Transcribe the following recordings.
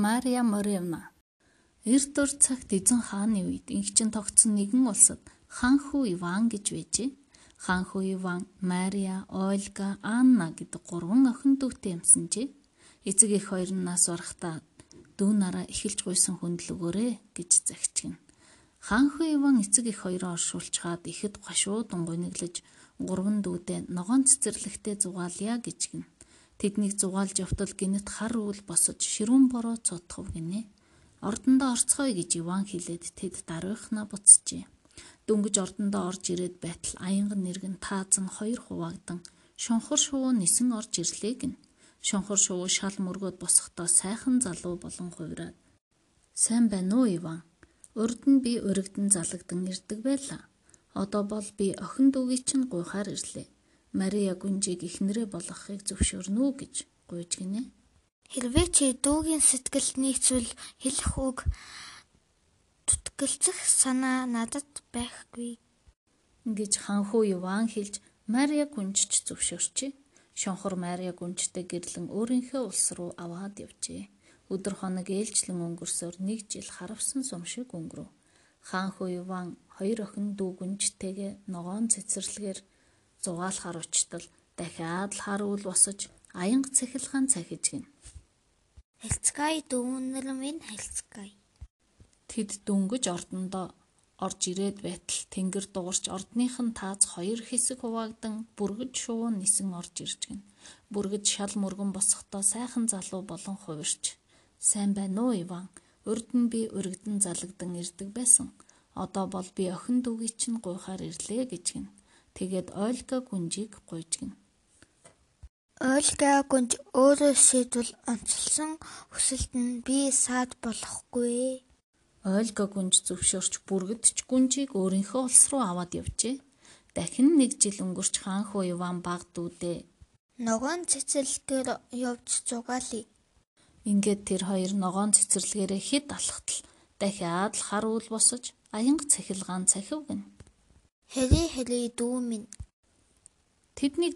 Мария Моревна Эрт өр цагт эзэн хааны үед инхчин тогтсон нэгэн улсад ханхүү Иван гэж байжээ. Ханхүү Иван Мария, Ольга, Анна гэдэг гурван охин дүүтэй юмсанжээ. Эцэг их хоёр нь нас барахтаа дүү нараа эхэлж гуйсан хүндлэгөөрэй гэж загчгэн. Ханхүү Иван эцэг их хоёроо оршуулчаад ихэд гашуудан гуниглаж гурван дүүдээ ногоон цэцэрлэгтээ зугаалъя гэж гин. Тэднийг зугаалж явтал гинэт хар үл босож ширүүн бороо цутхав гинэ. Ордондоо орцгоё гэж Иван хэлээд тэд даруйхнаа буцжээ. Дөнгөж ордондоо орж ирээд байтал аянган нэргэн таазан хоёр хуваагдан шонхор шувуу нисэн орж ирлээ гин. Шонхор шувуу шал мөргөөд босохдоо сайхан залуу болон хувираад. Сайн байна уу Иван? Урд нь би өргөдөн залгдан ирдэг байлаа. Одоо бол би охин дүүгийн чинь гуйхаар ирлээ. Мария гүнжийг ихнэрээ болгохыг зөвшөөрнө үү гэж гуйж гинэ. Хэрвээ чи дүүгийн сэтгэлд нийцвэл хэлэх үг тутгалзах санаа надад байхгүй гэж ханхуу Иван хэлж Мария гүнжч зөвшөөрчээ. Шонхор Мария гүнжтэй гэрлэн өөрийнхөө улс руу аваад явжээ. Өдөр хоног ээлжлэн өнгөрсөөр нэг жил харавсан сум шиг өнгөрөв. Хаанхуу Иван хоёр охин дүү гүнжтэйгээ ногоон цэцэрлэгээр зугаалахаар очтол дахиад л хар үл босож аянга цахилгаан цахиж гин. Хэлцгай дүүнэр минь хэлцгай. Тэд дөнгөж ордондоо орж ирээд байтал тэнгэр дуурч ордных нь тааз хоёр хэсэг хуваагдан бүргэж шувуу нисэн орж ирж гин. Бүргэж шал мөргөн босохдоо сайхан залуу болон хувирч. Сайн байна уу Иван? Урд нь би өргөдөн залгдан ирдэг байсан. Одоо бол би охин дүүгийн чинь гуйхаар ирлээ гэж гин. Тэгээд Ольга гүнжийг гуйж гин. Ольга гүнж өөрөө шийдвэл онцлсон хүсэлт нь би саад болохгүй. Ольга гүнж зөвшөөрч бүргэдч гүнжийг өөрийнхөө улс руу аваад явжээ. Дахин нэг жил өнгөрч хаанхуу Иван баг дүүдээ. Ногоон цэцэрлэгээр явж зугаалъя. Ингээд тэр хоёр ногоон цэцэрлэгээрээ хэд алхтал дахиад л хар үл босож аянга цахилгаан цахив гэн. Хэри хэри дүү минь. Тэднийг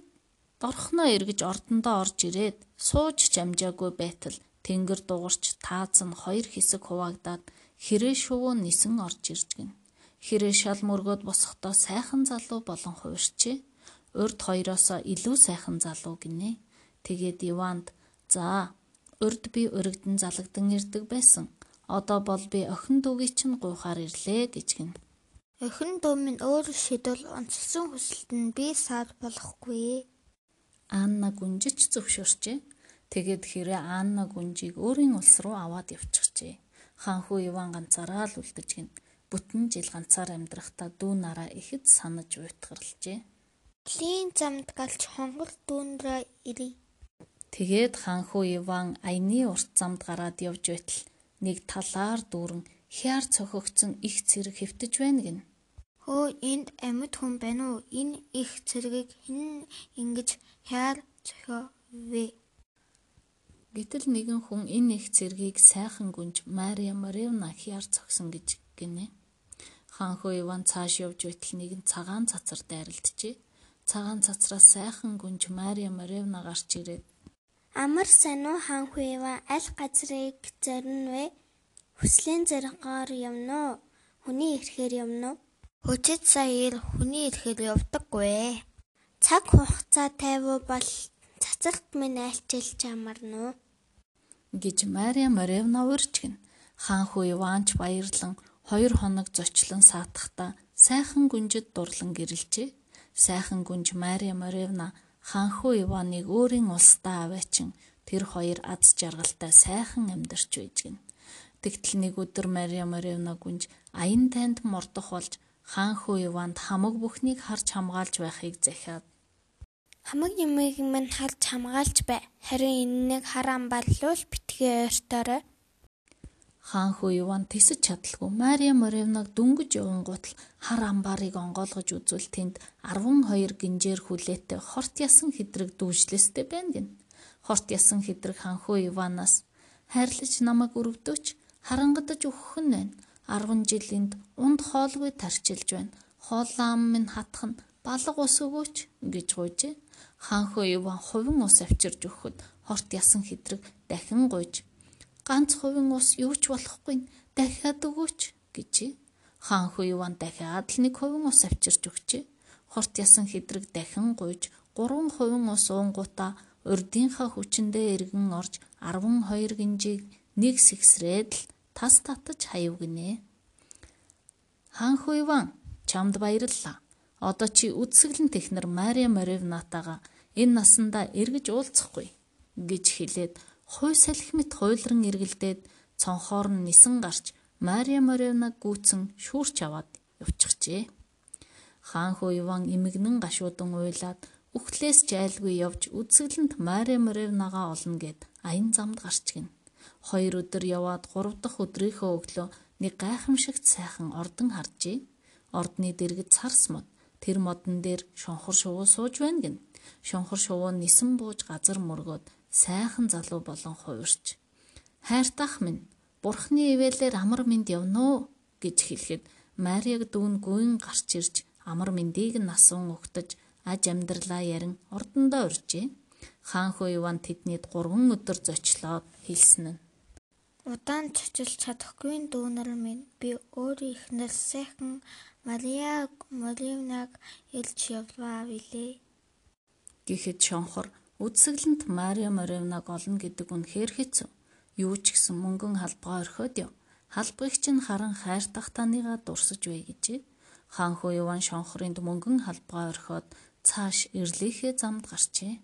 дорхноо эргэж ордондоо орж ирээд сууж чамжаагүй байтал тэнгэр дуурч тааз нь хоёр хэсэг хуваагдаад хэрэг шувуу нисэн орж ирж гин. Хэрэг шал мөргөөд босохдоо сайхан залуу болон хувирчээ. Урд хоёроосоо илүү сайхан залуу гинэ. Тэгээд Иванд "За, урд би өргөдөн залгдан ирдэг байсан. Одоо бол би охин дүүгийн чинь гуйхаар ирлээ" гэж гин. Охин дүү минь өөр шийдвэл онцлсон хүсэлт нь би саад болохгүй. Анна гүнжиж зөвшөөрчээ. Тэгээд хэрэг Анна гүнжийг өөрийн улс руу аваад явчихжээ. Ханхүү Иван ганцаараа л үлдэж гин. Бүтэн жил ганцаар амьдрахдаа дүү нараа ихэд санаж уйтгарлжээ. Лийн замд галч хонгор дүүнрээ ирий. Тэгээд ханхүү Иван аяны урт замд гараад явж байтал нэг талаар дүүрэн хяар цохогцсон их цэрэг хэвтэж байна гин. Хөө энд амьд хүн байна уу? Энэ их цэргийг хэн ингэж хяар цохиовэ? Гэтэл нэгэн хүн энэ их цэргийг сайхан гүнж Мария Маревна хяар цогсон гэж гинэ. Ханхуу Иван цааш явж байтал нэгэн цагаан цацар дайралджээ. Цагаан цацраас сайхан гүнж Мария Маревна гарч ирээд Амар сайн уу ханхуу Иван аль газрыг зорино вэ? Хүслийн зэргээр явна уу? Хүний ирэхээр явна уу? Хүчит саяар хүний ирэхээр явдаггүй. Цаг хугацаа тайвуу бол цацарт минь айлчилж амарна уу? гэж Мария Моревна урьжгэн. Хаанхүү Иванч баярлан хоёр хоног зочлон саатахдаа сайхан гүнжид дурлан гэрэлжээ. Сайхан гүнж Мария Моревна хаанхүү Иваныг өөрийн улсдаа аваачин тэр хоёр аз жаргалтай сайхан амьдарч байж гин. Тэгтэл нэг өдөр Мария Моревна гүнж аян танд мордох болж хаанхүү Иванд хамаг бүхнийг харж хамгаалж байхыг захиад Хамаг юмыг минь харж хамгаалж бай. Харин энэнийг хараан барлуул битгий ойртоорой. Хаан хүү Иван тисэж чадалгүй Мария Моревнаг дөнгөж явангуут л хар амбарыг онгойлгож үзвэл тэнд 12 гинжээр хүлээтэй хорт ясан хэдрэг дүүжлэстэй байна гин. Хорт ясан хэдрэг ханхуу Иванаас хайрлаж намайг өрөвдөөч харангадаж өгөх нь байна. 10 жилинд унд хоолгүй тарчилж байна. Хооллаам минь хатах нь балга ус өгөөч гэж гуйжээ. Хаанхөө Иван хувин ус авчирж өгөхөд хорт ясан хэдрэг дахин гуйж Ганц хувийн ус юу ч болохгүй дахиад өгөөч гэж. Хаан хүү Иван дахиад л нэг хувийн ус авчирч өгчээ. Хорт ясан хэдрэг дахин гуйж 3 хувийн ус уунгуудаа урдынхаа хүчэндээ эргэн орж 12 гинжийг нэг сэгсрээд л тас татаж хаяв гинэ. Хаан хүү Иван чамд баярлалаа. Одоо чи үдсгэлэн технэр Мария Маревнатаага энэ насандаа эргэж уулзахгүй гэж хэлээд хой салхи мэт хуйлран эргэлдээд цонхоор нь нисэн гарч Мария Моревнаг гүйцэн шүүрч аваад явчихжээ. Хаан хөө Иван эмгэнэн гашуудан уйлаад үхлээс жайлгүй явж үдсгэлэнт Мария Моревнагаа олно гэд аян замд гарч гин. Хоёр өдөр яваад гурав дахь өдрийнхөө өглөө нэг гайхамшигт сайхан ордон харжээ. Ордны дэргэд царс мод тэр модон дээр шонхор шувуу сууж байна гин. Шонхор шувуу нисэн бууж газар мөргөөд сайхан залуу болон хувирч хайртах минь бурхны ивэлээр амар минд явноо гэж хэлэхэд Мариаг дүүн гүйн гарч ирж амар мэндийг нь асуун өгтөж аж амьдралаа ярин ордондоо урьжээ. Хаан хөө Иван тэднийд 3 өдөр зочлоод хэлсэн нь Удаан цочилж чадахгүй дүүнэр минь би өөрөө ихнэр сайхан Мария Моливнаг илж явлаа билээ. Гэхэд шонхор Үдсгэлэнт Мария Моревнаг олно гэдэг үнэхээр хэцүү. Юу ч гэсэн мөнгөн халбгаа орхиод яв. Халбгыг чинь харан хайртах таныгаа дурсаж бай гэжээ. Хаан хүү Иван шонхорынд мөнгөн халбгаа орхиод цааш эрлийнхээ замд гарчээ.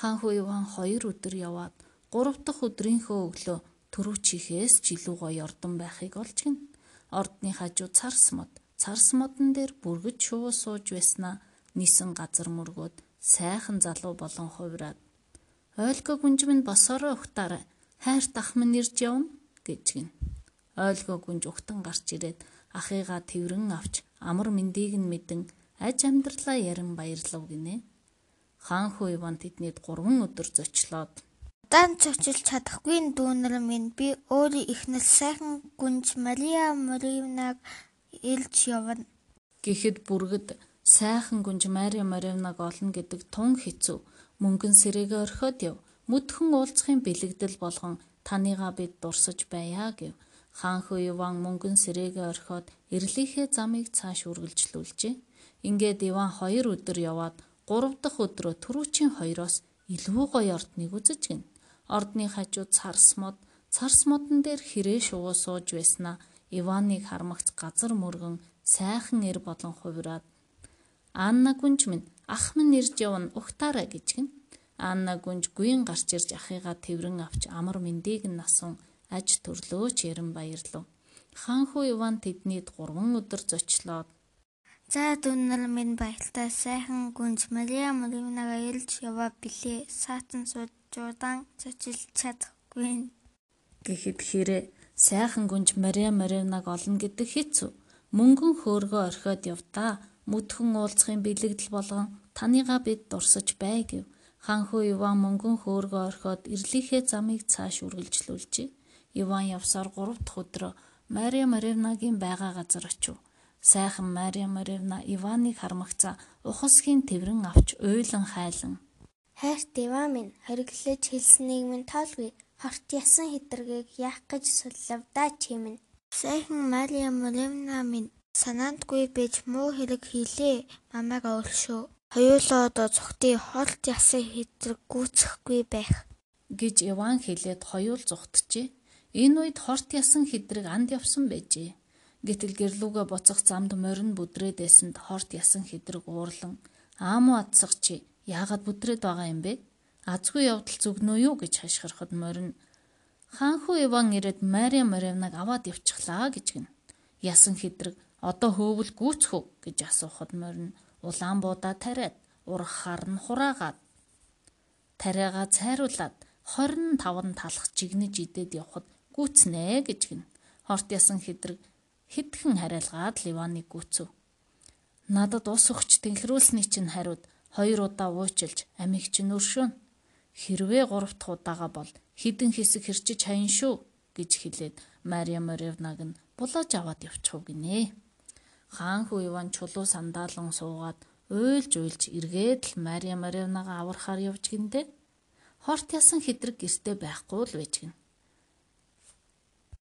Хаан хүү Иван 2 өдөр яваад 3 дахь өдрийнхөө өглөө төрүүчийнхээс ч илүү гоё ордон байхыг олж гин. Ордны хажуу царс мод, царс модон дээр бүргэж шувуу сууж байснаа нисэн газар мөргөөд сайхан залуу болон хувраад ойлго гүнж минь босороо ухтаарай хайрт ах минь ирж явна гэж гин. Ойлго гүнж ухтан гарч ирээд ахыгаа тэрвэн авч амар мэндийг нь мэдэн аж амьдралаа ярин баярлав гинэ. Хаан хүү Иван тэднийд 3 өдөр зочлоод дан цочилж чадахгүй дүүнэр минь би өөрийн ихнэл сайхан гүнж Мария Моривнаг илж явна. Гэхэд бүргэд сайхан гүнж Мария Маревнаг олно гэдэг тун хэцүү мөнгөн сэрээгээ орхиод яв. Мүдхэн уулзахын бэлэгдэл болгон таныгаа бид дурсаж байя гэв. Хаан хөө Иван мөнгөн сэрээгээ орхиод эрлийнхээ замыг цааш үргэлжлүүлжээ. Ингээд Иван 2 өдөр яваад 3 дахь өдрөө төрүүчийн хоёроос илүү гоё ордныг үзэж гин. Ордны хажуу царс мод, царс модон дээр хэрэг шувуу сууж байснаа Иваныг хармагц газар мөргөн сайхан эр болон хувираад Анна гүнж минь ах минь ирж явна ухтаарай гэж гин. Анна гүнж гүйн гарч ирж ахыгаа тэрвэн авч амар мэндийг нь насун аж төрлөөч яран баярлав. Хаанхуу Иван тэднийд 3 өдөр зочлоод За дүннэр минь баяртай сайхан гүнж Мария Моливнага ирж яваа билээ. Саатан суудан зочилж чадахгүй. Гэхэд хэрэг сайхан гүнж Мария Моливнаг олно гэдэг хэцүү. Мөнгөн хөөргөө орхиод явдаа Мүдхэн уулзахын бэлэгдэл болгон таныгаа бид дурсаж бай гэв. Ханхуу Иван мөнгөн хөөргөө орхиод ирлийнхээ замыг цааш үргэлжлүүлжээ. Иван явсаар 3 дахь өдрөө Мария Маревнагийн байгаа газар очив. Сайхан Мария Маревна Иваныг хармагцаа ухасхийн тэрвэн авч уйлан хайлан Хайрт Иван минь хориглож хэлснийг минь тоолгүй. Хорт ясан хитргийг яах гэж суллавдаа чи минь. Сайхан Мария Маревна минь Санаандгүй байж муу хэрэг хийлээ. Мамайг өөршөө. Хоёулаа одоо цогтын холт ясан хэдрэг гүйцэхгүй байх гэж Иван хэлээд хоёул зүгтжээ. Энэ үед хорт ясан хэдрэг анд явсан байжээ. Гэтэл гэрлүүгээ буцах замд морин бүдрээд байсанд хорт ясан хэдрэг уурлан аамуу атсах чи яагаад бүдрээд байгаа юм бэ? Азгүй явдал зүгнөө юу гэж хашгирахад морин хаанхуу Иван ирээд Мария Маревнаг аваад явчихлаа гэж гин. Ясан хэдрэг Одоо хөөвөл гүйцэх үү гэж асуухад морин улаан буудаа тариад урахаар нь хураагаад тариагаа цайруулад 25 талах жигнэж идээд явхад гүйцнэ гэж гин. Хорт ясан хэдрэг хидхэн хариалгаад Ливаныг гүйцэв. Надад ус өгч тэнхрүүлсний чинь хариуд хоёр удаа уучилж амийг чинь өршөөн. Хэрвээ гурав дахь удаага бол хідэн хэсэг хэрчиж хаян шүү гэж хэлээд Мария Моревнаг нь булааж аваад явчихв гинэ. Хаан хүү Иван чулуу сандаалан суугаад уйлж уйлж эргээд л Мария Маревнагаа аврахаар явж гиндэ. Хорт ясан хэдрэг гэртээ байхгүй л байж гин.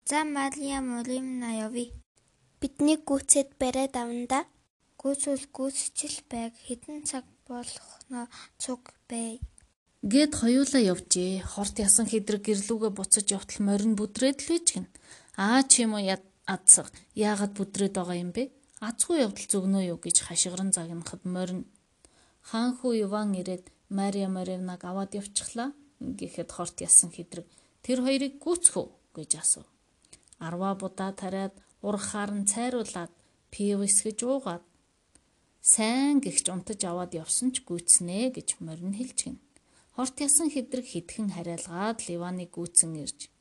За Мария Моримна явъя. Бидний гүцэд бариад аванда. Гүцүүл гүцчил байг хідэн цаг болохно цуг бай. Гэт хоёулаа явжээ. Хорт ясан хэдрэг гэрлүүгээ буцаж явтал морин бүдрээд л гин. Аа чи юм уу адсаг. Яагаад бүдрээд байгаа юм бэ? Азгүй явдал зүгнөө юу гэж хашгиран загнахад морин хаан хүү Иван ирээд Мария Маревнаг аваад явчихлаа. Гэхэд хорт ясан хэдрэг тэр хоёрыг гүцхүү гэж асуув. Арва будаа тариад урахаар нь цайруулад пив эсгэж уугаад сайн гихч унтаж аваад явсан ч гүйцнэ гэж морин гин. Хорт ясан хэдрэг хитгэн хариалгаад Ливаныг гүйцэн ирж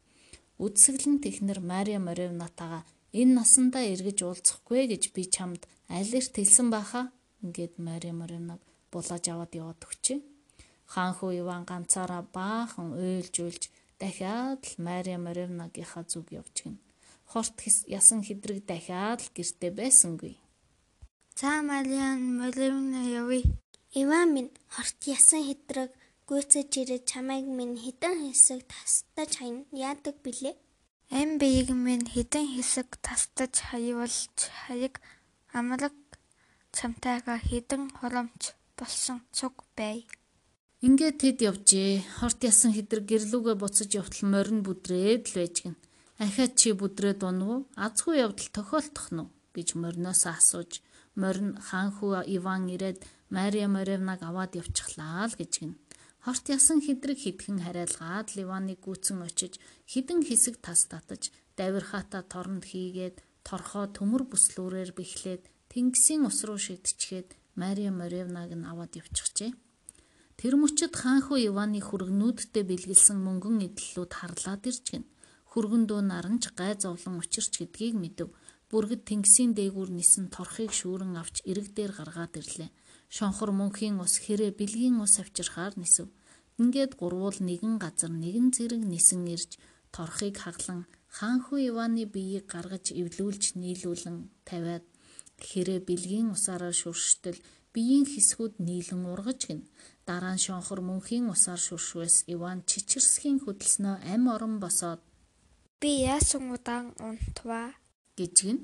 үдсгэлэн технэр Мария Моревнатага энэ насандаа эргэж уулзахгүй гэж би чамд аль эрт хэлсэн баха ингээд Мария Моревнаг булааж аваад яваад өгчээ. Хаан хүү Иван ганцаараа баахан уйлж уйлж дахиад л Мария Моревнагийнхаа зүг явж гин. Хорт ясан хэдрэг дахиад л гэрте байсангүй. За Мариан Моревна явъя. Иван минь хорт ясан хэдрэг гүйцэж ирээд чамайг минь хідэн хэсэг тастаж хаяна яадаг билээ? Ам биеиг минь хідэн хэсэг тастаж хаявал хаяг амраг чамтайгаа хідэн хоромч болсон цуг бай. Ингээд тэд явжээ. Хорт ясан хэдрэг гэрлүүгээ буцаж явтал морин бүдрээд л байж гин. Ахиад чи бүдрээд унав уу? Азгүй явдал тохиолдох нь гэж мориноос асууж морин хаан хүү Иван ирээд Мария Моревнаг аваад явчихлаа л гэж гин. Хорт ясан хэдрэг хитгэн хариалгаад Ливаныг гүцэн очиж хідэн хэсэг тас татаж давирхаата торнд хийгээд торхоо төмөр бүслүүрээр бэхлээд тэнгисийн ус руу шидчихэд Мария Моревнаг нь аваад явчихжээ. Тэр мөчөд хаанхуу Иваны хүргнүүдтэй бэлгэлсэн мөнгөн эдлэлүүд харлаад ирж гин. Хүргэн дөө наранч гай зовлон учирч гэдгийг мэдэв. Бүргэд тэнгисийн дээгүүр нисэн торхыг шүүрэн авч эрэг дээр гаргаад ирлээ. Шонхор мөнхийн ус хэрэг бэлгийн ус авчирхаар нисв. Ингээд гурвуул нэгэн газар нэгэн зэрэг нисэн ирж торхыг хаглан хаанхүү Иваны биеийг гаргаж эвлүүлж нийлүүлэн тавиад хэрэг бэлгийн усаараа шүрштэл биеийн хэсгүүд нийлэн ургаж гин. Дараа нь шонхор мөнхийн усаар шүршвэс Иван чичирсхийн хөдөлснөө ам орон босоод би яасан удаан унтваа гэж гин.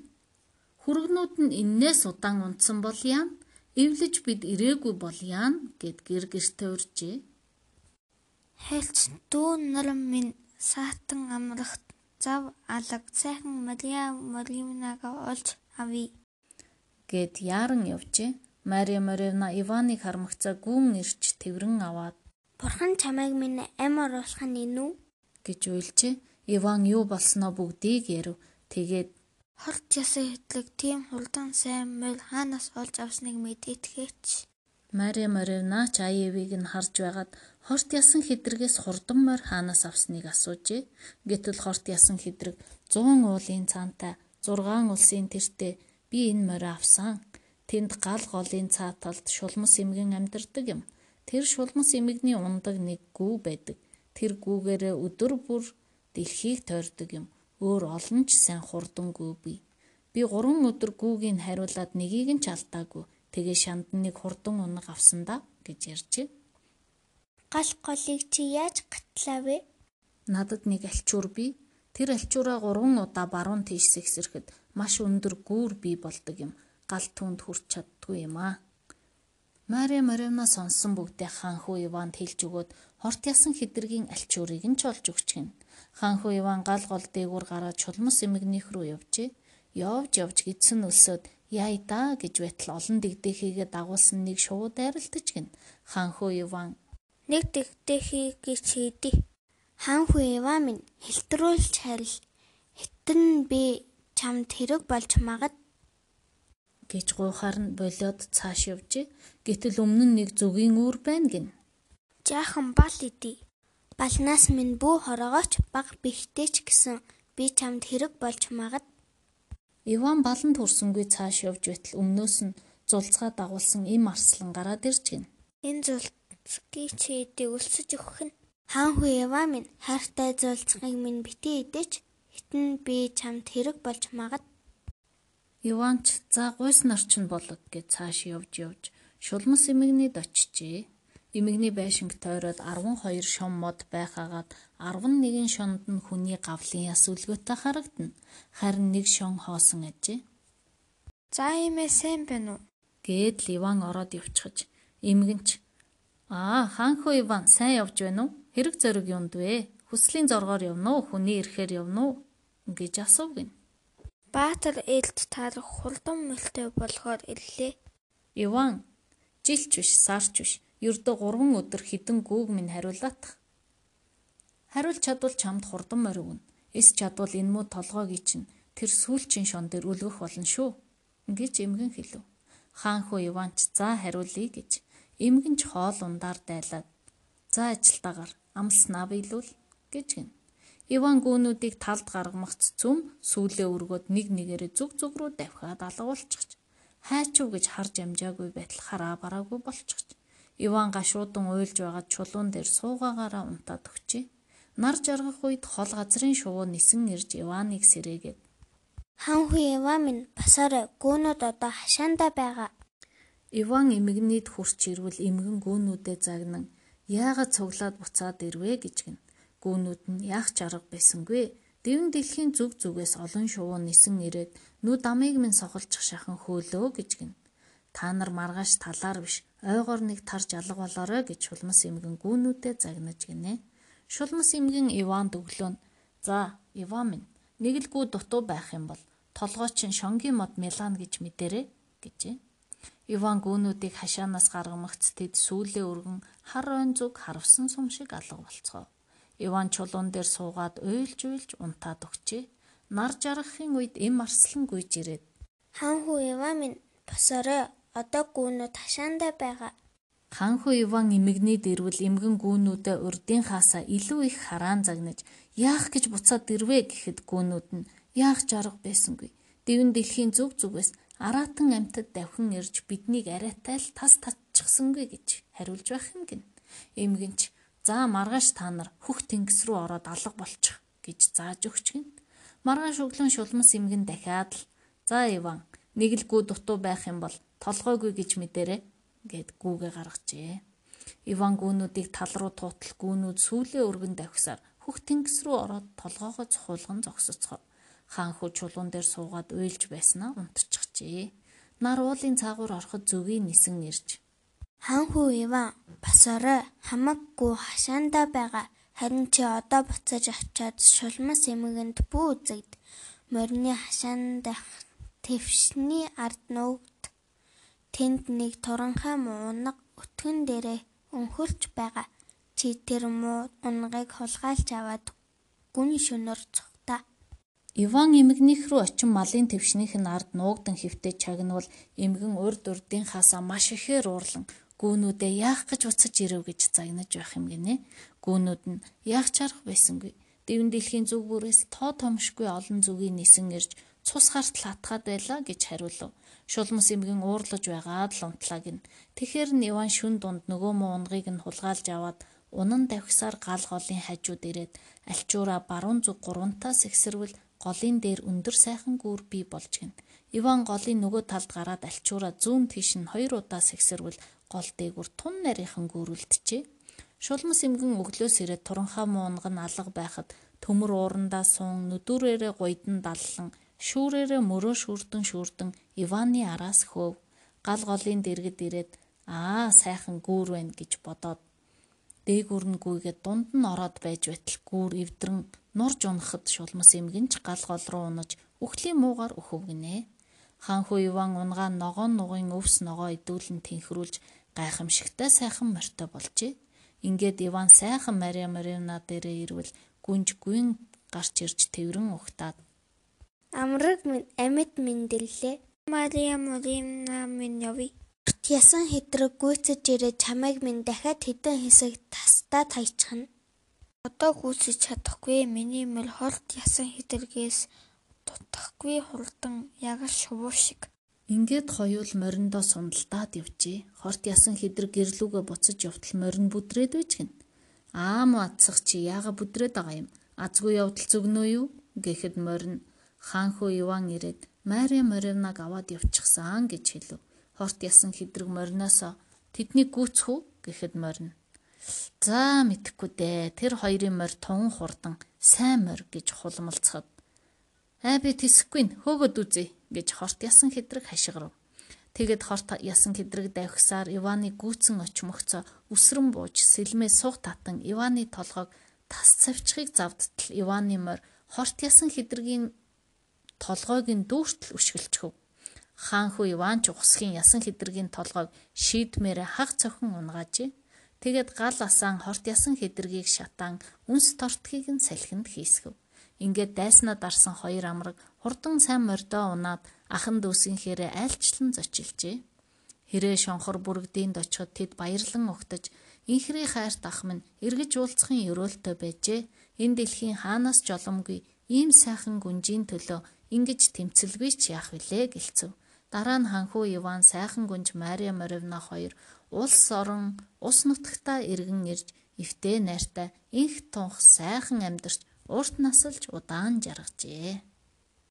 Хүргнүүд нь эннээс удаан унтсан бол яана? Эвлэж бид ирээгүй бол яана гэд гэр гэртээ уржээ. Хэлц дүү нарам минь саатан амрахт зав алаг сайхан Мария Моримнага олж авъя гэд яаран явжээ. Мария Моревна Иваныг хармагцаа гүн ирч тэрврэн аваад Бурхан чамайг минь ам оруулах нь нү гэж уйлжээ. Иван юу болсноо бүгдийг ярив. Тэгээд хорт ясаа хэтлэг тийм хурдан сайн мөл хаанаас олж авсныг мэдээтгэж Мария Моревна ч Аевыг нь харж байгаад хорт ясан хэдрэгээс хурдан морь хаанаас авсныг асуужээ. Гэтэл хорт ясан хэдрэг 100 уулын цаантай 6 улсын тэртээ би энэ морь авсан. Тэнд гал голын цааталд шулмас эмгэн амьдардаг юм. Тэр шулмас эмгний ундаг нэг гүү байдаг. Тэр гүүгээрээ өдөр бүр дэлхийг тойрдог юм. Өөр олон ч сайн хурдан гүү бий. Би 3 өдөр гүүгийг хариулаад нэгийг нь ч алдаагүй. Тэгээ шандныг хурдан унаг авсан да гэж ярьжээ. Гал голыг чи яаж гатлаа вэ? Надад нэг альчуур бий. Тэр альчуураа 3 удаа баруун тийш сэгсэрхэд маш өндөр гүүр бий болдог юм. Гал түнд хүрч чаддгүй юм аа. Мария Моревна сонсон бүгдээ хаанхүү Иванд хэлж өгөөд хорт ясан хэдэргийн альчуурыг нь ч олж өгч гин. Хаанхүү Иван гал гол дээгүүр гараад чулмас эмгнийх рүү явжээ. Явж явж гидсэн өлсөд яй да гэж байтал олон дэгдэхийгээ дагуулсан нэг шууд арилдаж гин. Хаанхүү Иван нэг дэгдэхийг чийдэ. Хаанхүү Иван минь хэлтрүүлж харил. Хитэн би чамд хэрэг болж магад гэж гуйхаар нь болоод цааш явжээ. Гэтэл өмнө нь нэг зүгийн үүр байна гин. Жаахан бал идэе. Балнаас минь бүү хороогооч баг бихтэй ч гэсэн би чамд хэрэг болж магад. Иван баланд хүрсэнгүй цааш явж байтал өмнөөс нь зулцгаа дагуулсан им арслан гараад ирж гин. Энэ зулцгийг чи идэ өлсөж өгөх нь. Хаан хүү Иван минь хайртай зулцгийг минь битээ идэж хитэн би чамд хэрэг болж магад. Иванч за гуйс нар ч болог гэж цааш явж явж шулмас эмэгнийд очижээ. Эмэгний байшинг тойроод 12 шон мод байхаагаад 11 шонд нь хүний гавлын яс үлгөөтэй харагдана. Харин нэг шон хоосон ажээ. За иймээ сайн байна уу? Гээд Ливан ороод явчихаж эмгэнч Аа хаанхөө Иван сайн явж байна уу? Хэрэг зориг юунд вэ? Хүслийн зоргоор явна уу? Хүний ирэхээр явна уу? гэж асуув гин. Баатар ээлд тарах хурдан мөлтөө болохоор иллээ. Иван жилч биш, сарч биш. Ердөө 3 өдөр хідэн гүүг минь хариулаатах. Хариулж чадвал чамд хурдан морь өгнө. Эс чадвал энэ муу толгойг чинь тэр сүүлчийн шон дээр үлгэх болно шүү. гэж эмгэн хэлв. Хаан хөө Иванч за хариулъя гэж. Эмгэн ч хоол ундаар дайлаад за ажилтаагаар амлснаа биелүүл гэж гин. Иван гүүнүүдийг талд гаргамагц цүм сүүлээ өргөд нэг нэгээрээ зүг зүг рүү давхиад алгуулчихж хайчуу гэж харж амжаагүй байтал хараа бараагүй болчихж Иван гашуудан уйлж байгаад чулуун дээр суугаагаараа унтаад өгчээ. Нар жаргах үед хол газрын шувуу нисэн ирж Иваныг сэрээгээд Хан хүү Иван минь басаарай гүүнүүд одоо хашаанда байгаа. Иван эмгэнийд хурч ирвэл эмгэн гүүнүүдэд загнан яагаад цуглаад буцаад ирвэ гэж гин. Гүүнүүд нь яах чарга байсангүй. Дэвэн дэлхийн зүг зүгээс олон шувуу нисэн ирээд нүд амыг минь сохолчих шахан хөөлөө гэж гин. Та нар маргааш талаар биш ойгоор нэг тарж алга болоорой гэж шулмас эмгэн гүүнүүдэд загнаж гинэ. Шулмас эмгэн Иванд өглөө нь "За, Иван минь, нэг л гүү дутуу байх юм бол толгой чин шонгийн мод мелан гэж мэдэрэ" гэжээ. Иван гүүнүүдийг хашаанаас гаргамагц тэд сүүлээ өргөн хар ойн зүг харвсан сум шиг алга болцгоо. Иван чулуун дээр суугаад уйлж уйлж унтаад өгчээ. Нар жаргахын үед эм арслан гүйж ирээд Хаан хүү Иван минь босорой одоо гүүнүүд хашаандаа байгаа. Ханху Иван эмэгний дэрвэл эмгэн гүүнүүдээ урдын хаасаа илүү их хараан загнаж яах гэж буцаад дэрвэ гэхэд гүүнүүд нь яах жарга байсангүй. Дэвэн дэлхийн зүг зүгээс араатан амтад давхин ирж биднийг арайтай л тас татчихсангүй гэж хариулж байх юм гин. Эмгэнч За маргааш та нар хөх тэнгис рүү ороод алга болчих гэж зааж өгч гин. Маргааш өглөө шулмас эмгэн дахиад л за Иван нэг л гүү дутуу байх юм бол толгойгүй гэж мэдэрэ гэд гүүгээ гаргажээ. Иван гүүнүүдийг тал руу туутал гүүнүүд сүүлээ өргөн давхсаар хөх тэнгис рүү ороод толгоогоо цохуулган зогсоцгоо. Хаан хүү чулуун дээр суугаад уйлж байснаа унтчихжээ. Нар уулын цаагуур ороход зүгийн нисэн ирж Хаан хүү Иван бас орой хамаагүй хашаандаа байгаа. Харин чи одоо буцаж очиод шулмас эмгэнд бүү үзэгд. Морины хашаандах твшний ард нуугд. Тэнд нэг туранхай муунаг өтгөн дээрээ өнхөрч байгаа. Чи тэр муу унгыг хулгайлж аваад гүн шөнөөр цухта. Иван эмгэнийх рүү очин малын твшнийх нь ард нуугдан хөвтөж чагнавал эмгэн урд урдын хасаа маш ихээр уурлан гүүнүүдээ яах гэж уцаж ирэв гэж загнаж байх юм гинэ. Гүүнүүд нь яах чарах байсангүй. Дэвэн дэлхийн зүг бүрээс тоо томшгүй олон зүгийн нисэн ирж цус гарт латгаад байлаа гэж хариулв. Шулмас эмгэн уурлаж байгаад л унтлаа гин. Тэгэхэр нь Иван шүн дунд нөгөө муу унгыг нь хулгайлж аваад унан давхсаар гал голын хажууд ирээд альчуура баруун зүг гурвантаас ихсэрвэл голын дээр өндөр сайхан гүүр бий болж гин. Иван голын нөгөө талд гараад альчуура зүүн тийш нь хоёр удаа сэгсэрвэл гол дээгүр тун нарийнхан гүрэлджээ. Шулмас эмгэн өглөөс ирээд туранхаа муунг нь алга байхад төмөр уурандаа суун нүдүрээрээ гуйдан даллан шүүрээрээ мөрөө шүрдэн шүрдэн Иваны араас хөөв. Гал голын дэргэд ирээд аа сайхан гүүр байна гэж бодоод дээгүр нь гүйгээд дунд нь ороод байж байтал гүүр эвдрэн нурж унахад шулмас эмгэнч гал гол руу унаж үхлийн муугаар өхөв гинэ. Хаанхүү Иван унгаа ногоон нугын өвс ногоо идүүлэн тэнхрүүлж гайхамшигтай сайхан морьтой болжээ. Ингээд Иван сайхан Мария Марина дээрээ ирвэл гүнж гүн гарч ирж тэврэн ухтаад Амраг минь амьд мэндэллээ. Мария Марина минь явъя. Ясан хэдрэг гүйцэж ирээ чамайг минь дахиад хэдэн хэсэг тастаа тайчихна. Одоо гүйцэж чадахгүй миний мөл холт ясан хэдргээс дутхгүй хурдан яг л шувуу шиг. Ингээд хоёул мориндоо сундалтаад явжээ. Хорт ясан хэдрэг гэрлүүгээ буцаж явтал морин бүдрээд байж гин. Аам атсах чи яага бүдрээд байгаа юм. Азгүй явдал зүгнөө юу? гэхэд морин хаанхуу Иван ирээд Мария Маринаг аваад явчихсан гэж хэлв. Хорт ясан хэдрэг мориноосоо тэдний гүцэх үү гэхэд морин. За мэдхгүй дээ. Тэр хоёрын морь тун хурдан сайн морь гэж хулмалцахад Аа би тэсэхгүй хөөгöd үзье гэж хорт ясан хэдрэг хашгирав. Тэгэд хорт ясан хэдрэг давхсаар Иваны гүцэн очмогцоо үсрэн бууж сэлмээ суг татан Иваны толгойг тас цавчхыг завдтал Иваны морь хорт ясан хэдрэгийн толгойг нь дүүртэл өшгөлчхөв. Хаан хүү Иван ч ухсхийн ясан хэдрэгийн толгойг шийдмээр хаг цохин унгаажээ. Тэгэд гал асаан хорт ясан хэдрэгийг шатаан үнс тортгийг нь салхинд хийсгэв. Ингээд дайснаа дарсан хоёр амраг хурдан сайн мордоо унаад ахан дүүсийнхээрээ айлчлан зочилжээ. Хэрээ шонхор бүрэгдээнд очиход тэд баярлан угтаж инхрийн хайрт ах минь эргэж уулзахын өрөөлтөй байжээ. Энэ дэлхийн хаанаас жоломгүй ийм сайхан гүнжийн төлөө ингэж тэмцэлгүй ч яах вүлээ гэлцв. Дараа нь ханхуу Иван сайхан гүнж Мария Моровна хоёр улс орон ус нутагтаа иргэн ирж эвтэй найртай инх тунх сайхан амьдарч урт насалж удаан жаргажээ.